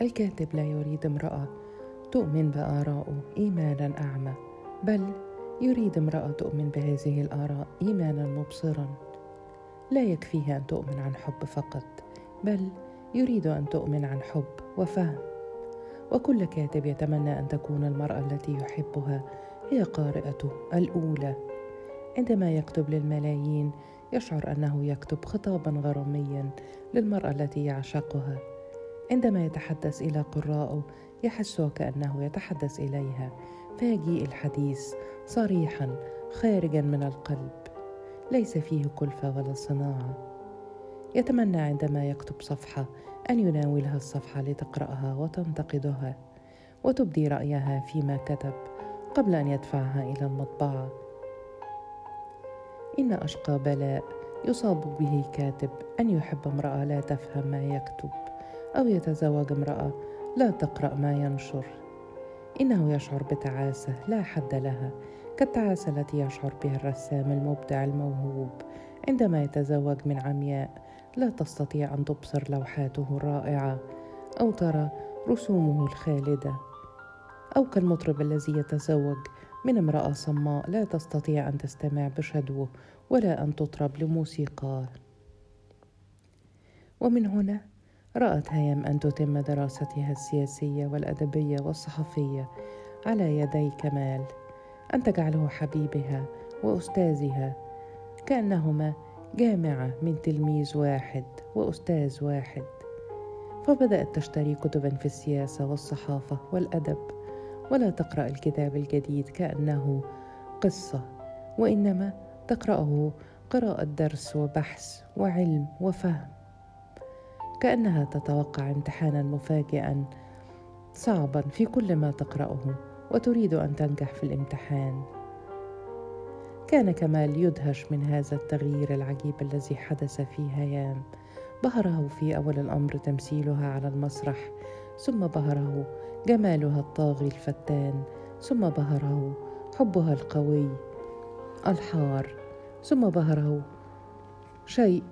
الكاتب لا يريد امرأة تؤمن بآرائه إيمانا أعمى بل يريد امرأة تؤمن بهذه الآراء إيمانا مبصرا. لا يكفيها أن تؤمن عن حب فقط بل يريد أن تؤمن عن حب وفهم. وكل كاتب يتمنى أن تكون المرأة التي يحبها هي قارئته الأولى. عندما يكتب للملايين يشعر أنه يكتب خطابا غراميا للمرأة التي يعشقها. عندما يتحدث إلى قرائه يحس كأنه يتحدث إليها. فيجيء الحديث صريحا خارجا من القلب. ليس فيه كلفة ولا صناعة. يتمنى عندما يكتب صفحة أن يناولها الصفحة لتقرأها وتنتقدها وتبدي رأيها فيما كتب قبل أن يدفعها إلى المطبعة. إن أشقى بلاء يصاب به كاتب أن يحب امرأة لا تفهم ما يكتب. أو يتزوج امرأة لا تقرأ ما ينشر. إنه يشعر بتعاسة لا حد لها كالتعاسة التي يشعر بها الرسام المبدع الموهوب. عندما يتزوج من عمياء لا تستطيع أن تبصر لوحاته الرائعة أو ترى رسومه الخالدة. أو كالمطرب الذي يتزوج من امرأة صماء لا تستطيع أن تستمع بشدوه ولا أن تطرب لموسيقاه. ومن هنا رأت هيام أن تتم دراستها السياسية والأدبية والصحفية على يدي كمال أن تجعله حبيبها وأستاذها كأنهما جامعة من تلميذ واحد وأستاذ واحد. فبدأت تشتري كتبا في السياسة والصحافة والأدب ولا تقرأ الكتاب الجديد كأنه قصة وإنما تقرأه قراءة درس وبحث وعلم وفهم. كأنها تتوقع امتحانا مفاجئا صعبا في كل ما تقرأه وتريد أن تنجح في الامتحان. كان كمال يدهش من هذا التغيير العجيب الذي حدث في هيام. بهره في أول الأمر تمثيلها على المسرح ثم بهره جمالها الطاغي الفتان ثم بهره حبها القوي الحار ثم بهره شيء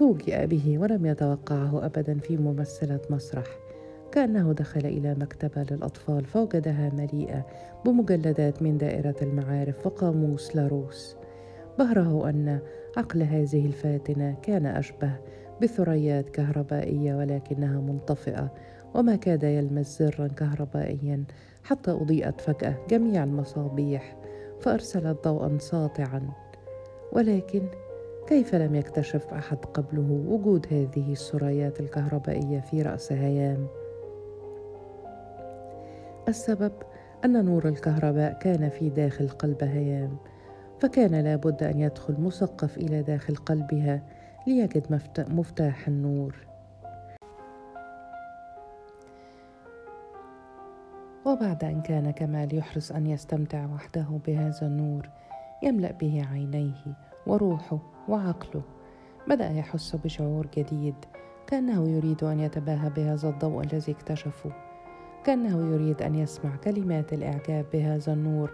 فوجئ به ولم يتوقعه ابدا في ممثلة مسرح. كأنه دخل إلى مكتبة للأطفال فوجدها مليئة بمجلدات من دائرة المعارف وقاموس لاروس. بهره أن عقل هذه الفاتنة كان أشبه بثريات كهربائية ولكنها منطفئة وما كاد يلمس زرا كهربائيا حتى أضيئت فجأة جميع المصابيح فأرسلت ضوءا ساطعا. ولكن كيف لم يكتشف أحد قبله وجود هذه السريات الكهربائية في رأس هيام؟ السبب أن نور الكهرباء كان في داخل قلب هيام فكان لابد أن يدخل مثقف إلى داخل قلبها ليجد مفتاح النور. وبعد أن كان كمال يحرص أن يستمتع وحده بهذا النور يملأ به عينيه وروحه وعقله. بدا يحس بشعور جديد؟ كأنه يريد أن يتباهى بهذا الضوء الذي اكتشفه. كأنه يريد أن يسمع كلمات الإعجاب بهذا النور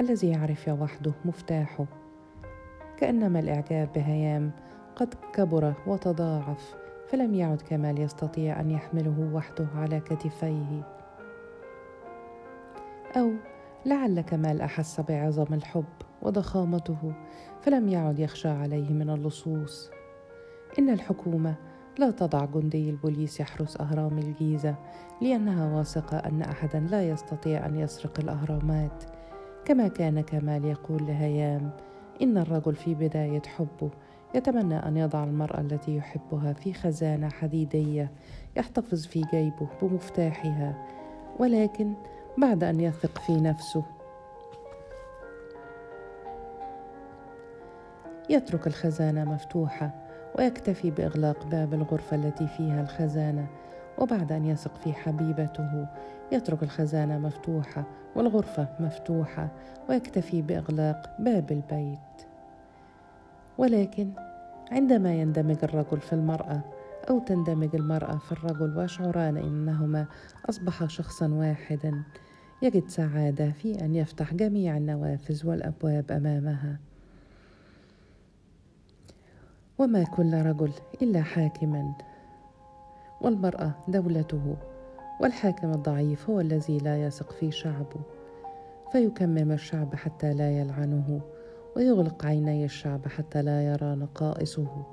الذي يعرف وحده مفتاحه. كأنما الإعجاب بهيام قد كبر وتضاعف فلم يعد كمال يستطيع أن يحمله وحده على كتفيه. أو لعل كمال احس بعظم الحب؟ وضخامته فلم يعد يخشى عليه من اللصوص. إن الحكومة لا تضع جندي البوليس يحرس أهرام الجيزة لأنها واثقة أن احدا لا يستطيع أن يسرق الأهرامات. كما كان كمال يقول لهيام إن الرجل في بداية حبه يتمنى أن يضع المرأة التي يحبها في خزانة حديدية يحتفظ في جيبه بمفتاحها ولكن بعد أن يثق في نفسه يترك الخزانة مفتوحة ويكتفي بإغلاق باب الغرفة التي فيها الخزانة وبعد أن يثق في حبيبته يترك الخزانة مفتوحة والغرفة مفتوحة ويكتفي بإغلاق باب البيت. ولكن عندما يندمج الرجل في المرأة أو تندمج المرأة في الرجل ويشعران إنهما أصبحا شخصا واحدا يجد سعادة في أن يفتح جميع النوافذ والأبواب أمامها. وما كل رجل إلا حاكما والمرأة دولته والحاكم الضعيف هو الذي لا يثق في شعبه فيكمم الشعب حتى لا يلعنه ويغلق عيني الشعب حتى لا يرى نقائصه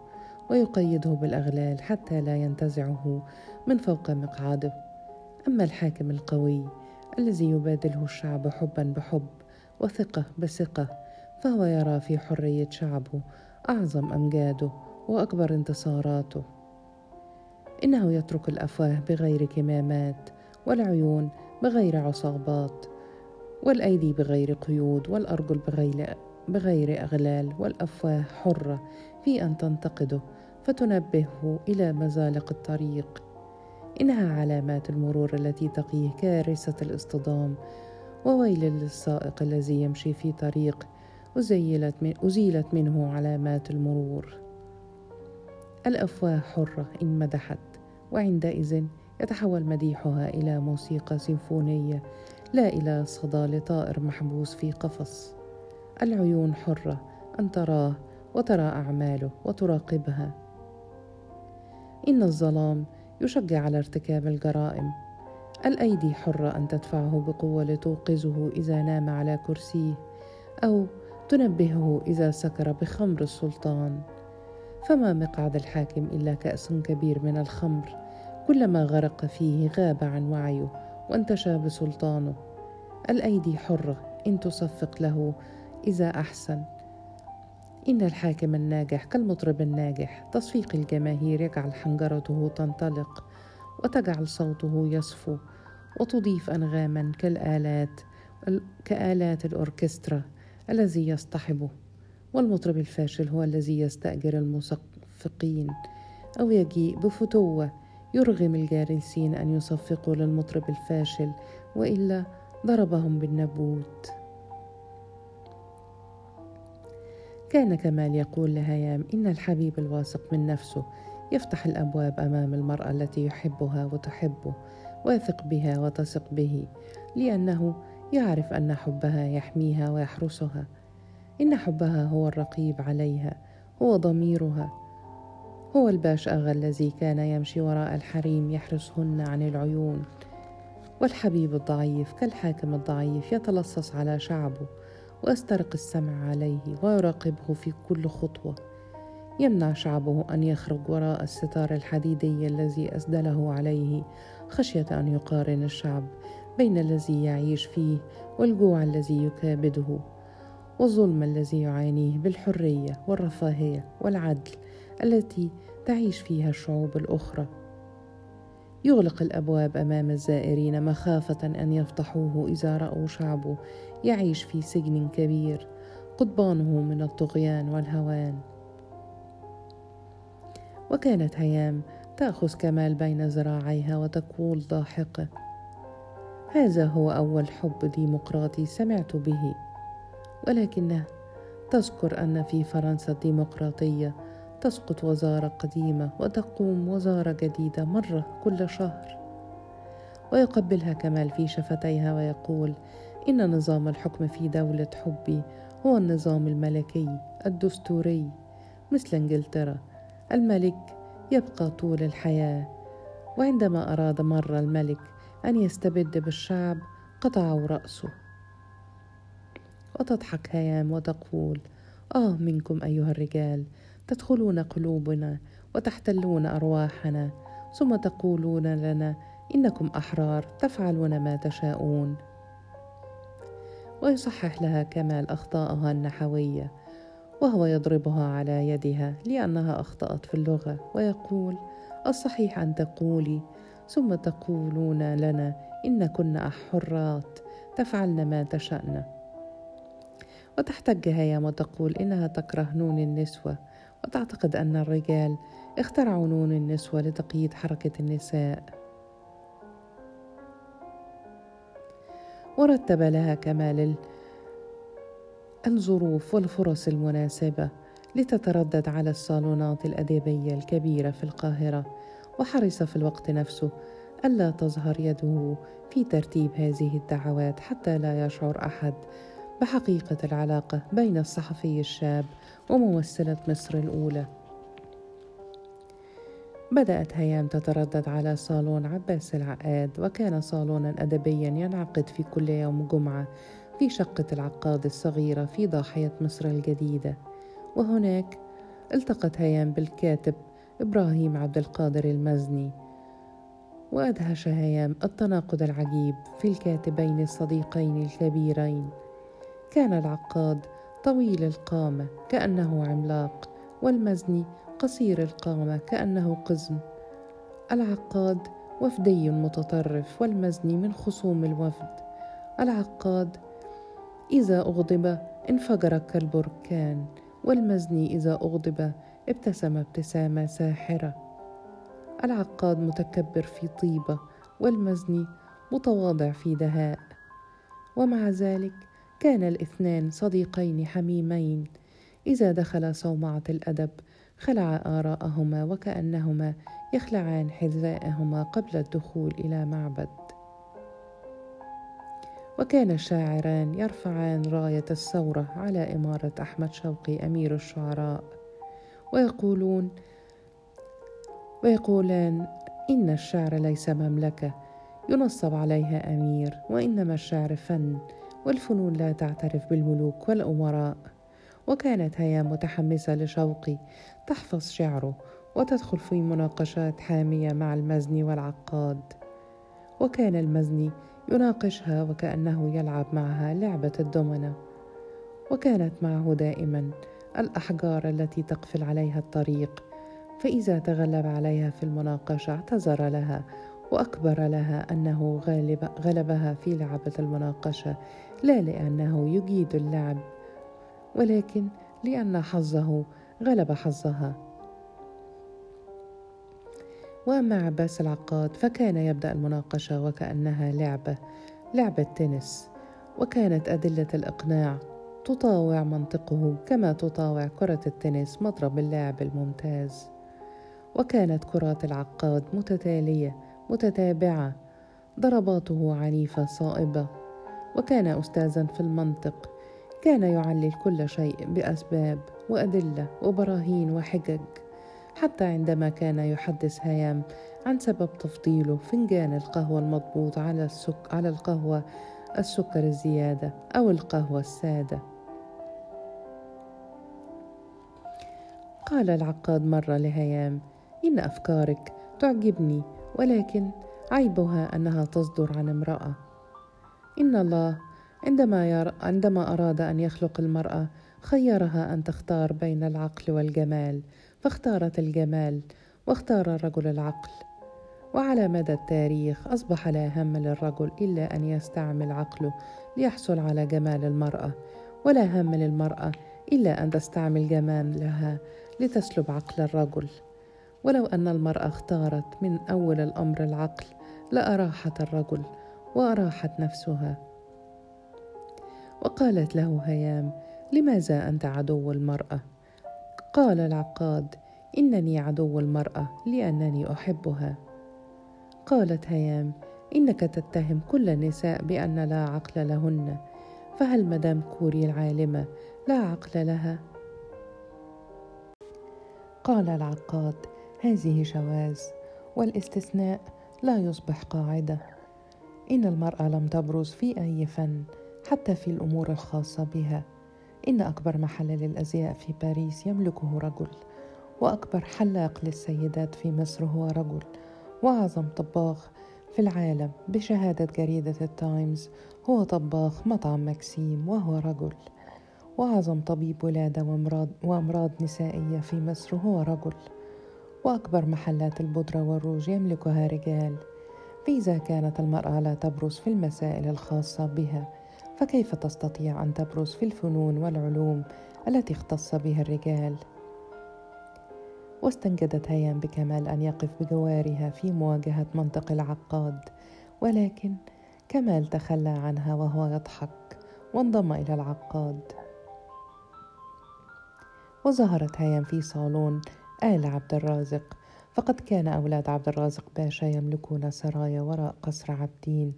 ويقيده بالأغلال حتى لا ينتزعه من فوق مقعده. أما الحاكم القوي الذي يبادله الشعب حبا بحب وثقة بثقة فهو يرى في حرية شعبه أعظم امجاده وأكبر انتصاراته. إنه يترك الأفواه بغير كمامات والعيون بغير عصابات والأيدي بغير قيود والأرجل بغير بغير أغلال والأفواه حرة في أن تنتقده فتنبهه إلى مزالق الطريق. إنها علامات المرور التي تقيه كارثة الاصطدام وويل للسائق الذي يمشي في طريق أزيلت, من أزيلت منه علامات المرور. الأفواه حرة إن مدحت وعندئذ يتحول مديحها إلى موسيقى سيمفونية لا إلى صدى لطائر محبوس في قفص. العيون حرة أن تراه وترى أعماله وتراقبها. إن الظلام يشجع على ارتكاب الجرائم. الأيدي حرة أن تدفعه بقوة لتوقظه إذا نام على كرسيه أو تنبهه إذا سكر بخمر السلطان. فما مقعد الحاكم إلا كأس كبير من الخمر. كلما غرق فيه غاب عن وعيه وانتشى بسلطانه. الأيدي حرة إن تصفق له إذا أحسن. إن الحاكم الناجح كالمطرب الناجح تصفيق الجماهير يجعل حنجرته تنطلق وتجعل صوته يصفو وتضيف أنغاما كالآلات كآلات الأوركسترا. الذي يصطحبه والمطرب الفاشل هو الذي يستأجر المصفقين أو يجيء بفتوة يرغم الجالسين أن يصفقوا للمطرب الفاشل وإلا ضربهم بالنبوت كان كمال يقول لهيام إن الحبيب الواثق من نفسه يفتح الأبواب أمام المرأة التي يحبها وتحبه ويثق بها وتثق به لأنه يعرف أن حبها يحميها ويحرسها. إن حبها هو الرقيب عليها هو ضميرها. هو الباش أغا الذي كان يمشي وراء الحريم يحرسهن عن العيون. والحبيب الضعيف كالحاكم الضعيف يتلصص على شعبه ويسترق السمع عليه ويراقبه في كل خطوة. يمنع شعبه أن يخرج وراء الستار الحديدي الذي أسدله عليه خشية أن يقارن الشعب بين الذي يعيش فيه والجوع الذي يكابده والظلم الذي يعانيه بالحرية والرفاهية والعدل التي تعيش فيها الشعوب الأخرى. يغلق الأبواب أمام الزائرين مخافة أن يفضحوه إذا رأوا شعبه يعيش في سجن كبير قضبانه من الطغيان والهوان. وكانت هيام تأخذ كمال بين ذراعيها وتقول ضاحكة هذا هو أول حب ديمقراطي سمعت به. ولكنه تذكر أن في فرنسا الديمقراطية تسقط وزارة قديمة وتقوم وزارة جديدة مرة كل شهر. ويقبلها كمال في شفتيها ويقول إن نظام الحكم في دولة حبي هو النظام الملكي الدستوري. مثل إنجلترا الملك يبقى طول الحياة وعندما أراد مره الملك أن يستبد بالشعب قطعوا رأسه. وتضحك هيام وتقول آه منكم أيها الرجال تدخلون قلوبنا وتحتلون أرواحنا ثم تقولون لنا إنكم أحرار تفعلون ما تشاءون. ويصحح لها كمال اخطاءها النحوية وهو يضربها على يدها لأنها أخطأت في اللغة ويقول الصحيح أن تقولي ثم تقولون لنا إن كنا حرات تفعلن ما تشأن. وتحتج هيام وتقول إنها تكره نون النسوة وتعتقد أن الرجال اخترعوا نون النسوة لتقييد حركة النساء. ورتب لها كمال الظروف والفرص المناسبة لتتردد على الصالونات الادبيه الكبيرة في القاهرة. وحرص في الوقت نفسه. ألا تظهر يده في ترتيب هذه الدعوات حتى لا يشعر أحد. بحقيقة العلاقة بين الصحفي الشاب وممثلة مصر الأولى. بدأت هيام تتردد على صالون عباس العقاد وكان صالونا أدبيا ينعقد في كل يوم جمعة في شقة العقاد الصغيرة في ضاحية مصر الجديدة. وهناك التقت هيام بالكاتب إبراهيم عبد القادر المزني. وأدهش هيام التناقض العجيب في الكاتبين الصديقين الكبيرين. كان العقاد طويل القامة كأنه عملاق والمزني قصير القامة كأنه قزم. العقاد وفدي متطرف والمزني من خصوم الوفد. العقاد إذا أغضب انفجر كالبركان والمزني إذا أغضب ابتسم ابتسامة ساحرة. العقاد متكبر في طيبة والمزني متواضع في دهاء. ومع ذلك كان الاثنان صديقين حميمين. إذا دخل صومعة الأدب خلع آراءهما وكأنهما يخلعان حذاءهما قبل الدخول إلى معبد. وكان الشاعران يرفعان راية الثورة على إمارة أحمد شوقي أمير الشعراء. ويقولون ويقولان إن الشعر ليس مملكة ينصب عليها أمير وإنما الشعر فن والفنون لا تعترف بالملوك والأمراء. وكانت هيا متحمسة لشوقي تحفظ شعره وتدخل في مناقشات حامية مع المزني والعقاد. وكان المزني يناقشها وكأنه يلعب معها لعبة الدومنة. وكانت معه دائما الأحجار التي تقفل عليها الطريق فإذا تغلب عليها في المناقشة اعتذر لها وأكبر لها أنه غالب غلبها في لعبة المناقشة لا لأنه يجيد اللعب ولكن لأن حظه غلب حظها. وأما عباس العقاد فكان يبدأ المناقشة وكأنها لعبة لعبة تنس وكانت أدلة الإقناع. تطاوع منطقه كما تطاوع كرة التنس مضرب اللعب الممتاز. وكانت كرات العقاد متتالية متتابعة. ضرباته عنيفة صائبة. وكان أستاذا في المنطق. كان يعلل كل شيء بأسباب وأدلة وبراهين وحجج. حتى عندما كان يحدث هيام عن سبب تفضيله فنجان القهوة المضبوط على السك على القهوة السكر الزيادة أو القهوة السادة. قال العقاد مرة لهيام إن أفكارك تعجبني ولكن عيبها أنها تصدر عن امرأة. إن الله عندما, ير... عندما أراد أن يخلق المرأة خيرها أن تختار بين العقل والجمال فاختارت الجمال واختار الرجل العقل. وعلى مدى التاريخ أصبح لا هم للرجل إلا أن يستعمل عقله ليحصل على جمال المرأة ولا هم للمرأة إلا أن تستعمل جمالها لتسلب عقل الرجل ولو أن المرأة اختارت من أول الأمر العقل لأراحت الرجل وأراحت نفسها وقالت له هيام لماذا أنت عدو المرأة؟ قال العقاد إنني عدو المرأة لأنني أحبها قالت هيام إنك تتهم كل النساء بأن لا عقل لهن فهل مدام كوري العالمة لا عقل لها؟ قال العقاد هذه شواذ والاستثناء لا يصبح قاعدة. إن المرأة لم تبرز في أي فن حتى في الأمور الخاصة بها. إن أكبر محل للأزياء في باريس يملكه رجل وأكبر حلاق للسيدات في مصر هو رجل. وأعظم طباخ في العالم بشهادة جريدة التايمز هو طباخ مطعم مكسيم وهو رجل. واعظم طبيب ولادة وامراض, وأمراض نسائية في مصر هو رجل. وأكبر محلات البودرة والروج يملكها رجال. فإذا كانت المرأة لا تبرز في المسائل الخاصة بها فكيف تستطيع أن تبرز في الفنون والعلوم التي اختص بها الرجال؟ واستنجدت هيام بكمال أن يقف بجوارها في مواجهة منطق العقاد. ولكن كمال تخلى عنها وهو يضحك وانضم إلى العقاد. وظهرت هيام في صالون آل عبد الرازق. فقد كان أولاد عبد الرازق باشا يملكون سرايا وراء قصر عبدين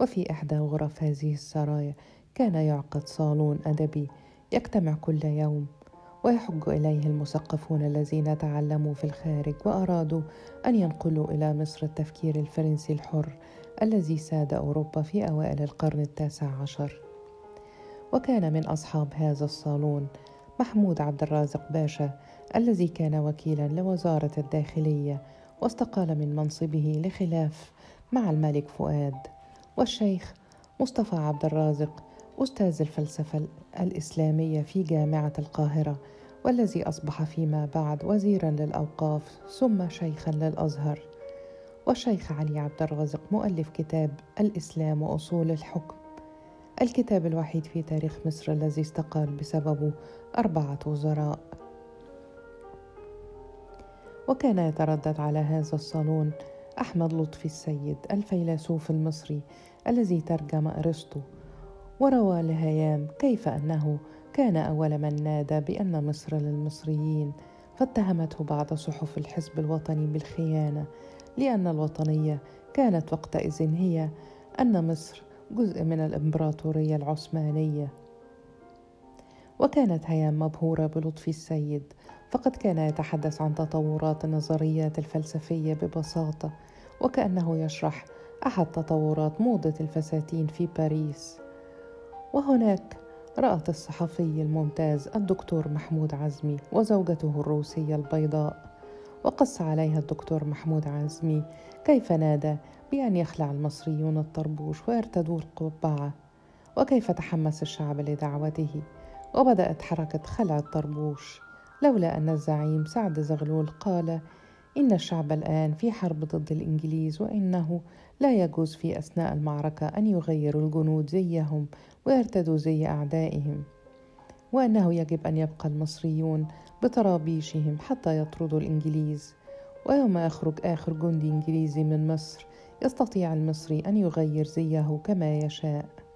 وفي إحدى غرف هذه السرايا كان يعقد صالون أدبي يجتمع كل يوم ويحج إليه المثقفون الذين تعلموا في الخارج وأرادوا أن ينقلوا إلى مصر التفكير الفرنسي الحر الذي ساد أوروبا في أوائل القرن التاسع عشر. وكان من أصحاب هذا الصالون محمود عبد الرازق باشا الذي كان وكيلا لوزارة الداخلية واستقال من منصبه لخلاف مع الملك فؤاد. والشيخ مصطفى عبد الرازق أستاذ الفلسفة الإسلامية في جامعة القاهرة والذي أصبح فيما بعد وزيرا للأوقاف ثم شيخا للأزهر. والشيخ علي عبد الرازق مؤلف كتاب الإسلام وأصول الحكم. الكتاب الوحيد في تاريخ مصر الذي استقال بسببه أربعة وزراء. وكان يتردد على هذا الصالون أحمد لطفي السيد الفيلسوف المصري الذي ترجم أرسطو وروى لهيام كيف أنه كان أول من نادى بأن مصر للمصريين فاتهمته بعض صحف الحزب الوطني بالخيانة لأن الوطنية كانت وقتئذ هي أن مصر جزء من الإمبراطورية العثمانية. وكانت هيام مبهورة بلطفي السيد فقد كان يتحدث عن تطورات النظريات الفلسفية ببساطة وكأنه يشرح أحد تطورات موضة الفساتين في باريس. وهناك رأت الصحفي الممتاز الدكتور محمود عزمي وزوجته الروسية البيضاء. وقص عليها الدكتور محمود عزمي كيف نادى بأن يخلع المصريون الطربوش ويرتدوا القبعة؟ وكيف تحمس الشعب لدعوته؟ وبدأت حركة خلع الطربوش. لولا أن الزعيم سعد زغلول قال إن الشعب الآن في حرب ضد الإنجليز وإنه لا يجوز في أثناء المعركة أن يغيروا الجنود زيهم ويرتدوا زي أعدائهم. وأنه يجب أن يبقى المصريون بطرابيشهم حتى يطردوا الإنجليز. ويوم يخرج آخر جندي إنجليزي من مصر يستطيع المصري أن يغير زيه كما يشاء.